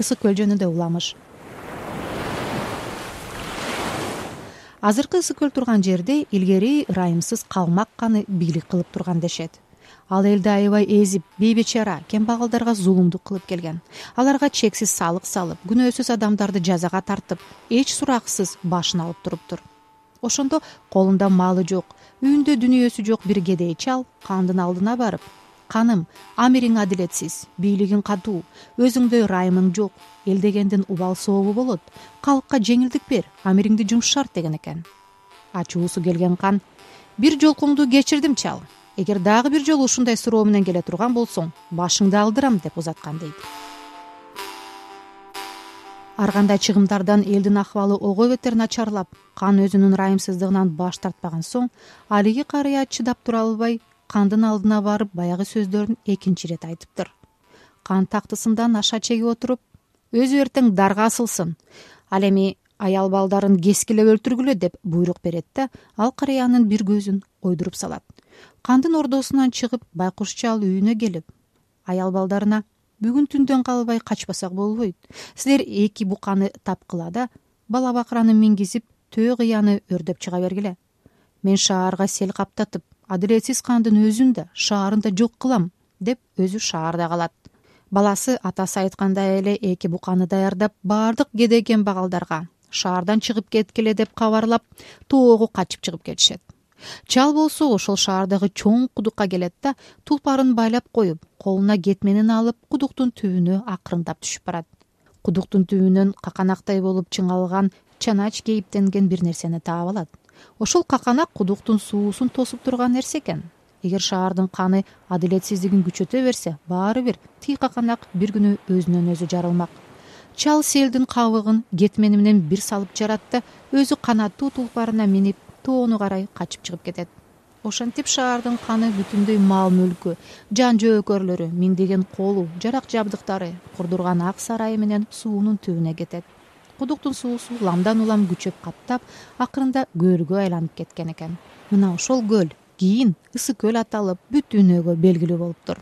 ысык көл жөнүндө уламыш. Азыркы ысык көл турган жерде илгери ырайымсыз калмак каны бийлик кылып турган дешет. Ал элди аябай эзип бейбечара кембагалдарга зулумдук кылып келген. Аларга чексиз салык салып күнөөсүз адамдарды жазага тартып эч сураксыз башын алып туруптур ошондо колунда малы жок үйүндө дүнүйөсү жок бир кедей чал кандын алдына барып каным амириң адилетсиз бийлигиң катуу өзүңдөй ырайымың жок эл дегендин убал сообу болот калкка жеңилдик бер амириңди жумшарт деген экен. Ачуусу келген кан бир жолкуңду кечирдим чал. Эгер дагы бир жолу ушундай суроо менен келе турган болсоң башыңды алдырам деп узаткан дейт. Ар кандай чыгымдардан элдин акыбалы ого бетер начарлап кан өзүнүн ырайымсыздыгынан баш тартпаган соң алиги карыя чыдап тура албай кандын алдына барып баягы сөздөрүн экинчи ирет айтыптыр. Кан тактысынан аша чегип отуруп өзү эртең дарга асылсын ал эми аял балдарын кескилеп өлтүргүлө деп буйрук берет да ал карыянын бир көзүн ойдуруп салат. Кандын ордосунан чыгып байкуш чал үйүнө келип аял балдарына бүгүн түндөн калбай качпасак болбойт силер эки буканы тапкыла да бала бакыраны мингизип төө кыяны өрдөп чыга бергиле. Мен шаарга сел каптатып адилетсиз кандын өзүн да шаарын да жок кылам деп өзү шаарда калат. Баласы атасы айткандай эле эки буканы даярдап баардык кедей кембагалдарга шаардан чыгып кеткиле деп кабарлап тоого качып чыгып кетишет чал болсо ошол шаардагы чоң кудукка келет да тулпарын байлап коюп колуна кетменин алып кудуктун түбүнө акырындап түшүп барат. Кудуктун түбүнөн каканактай болуп чыңалган чанач кейиптенген бир нерсени таап алат ошол каканак кудуктун суусун тосуп турган нерсе экен. Эгер шаардын каны адилетсиздигин күчөтө берсе баары бир тиги каканак бир күнү өзүнөн өзү жарылмак. Чал селдин кабыгын кетмени менен бир салып жарат да өзү канаттуу тулпарына минип тоону карай качып чыгып кетет. Ошентип шаардын каны бүтүндөй мал мүлкү жан жөөкөрлөрү миңдеген колу жарак жабдыктары курдурган ак сарайы менен суунун түбүнө кетет кудуктун суусу уламдан улам күчөп каптап акырында көлгө айланып кеткен экен. Мына ошол көл кийин ысык көл аталып бүт дүйнөгө белгилүү болуптур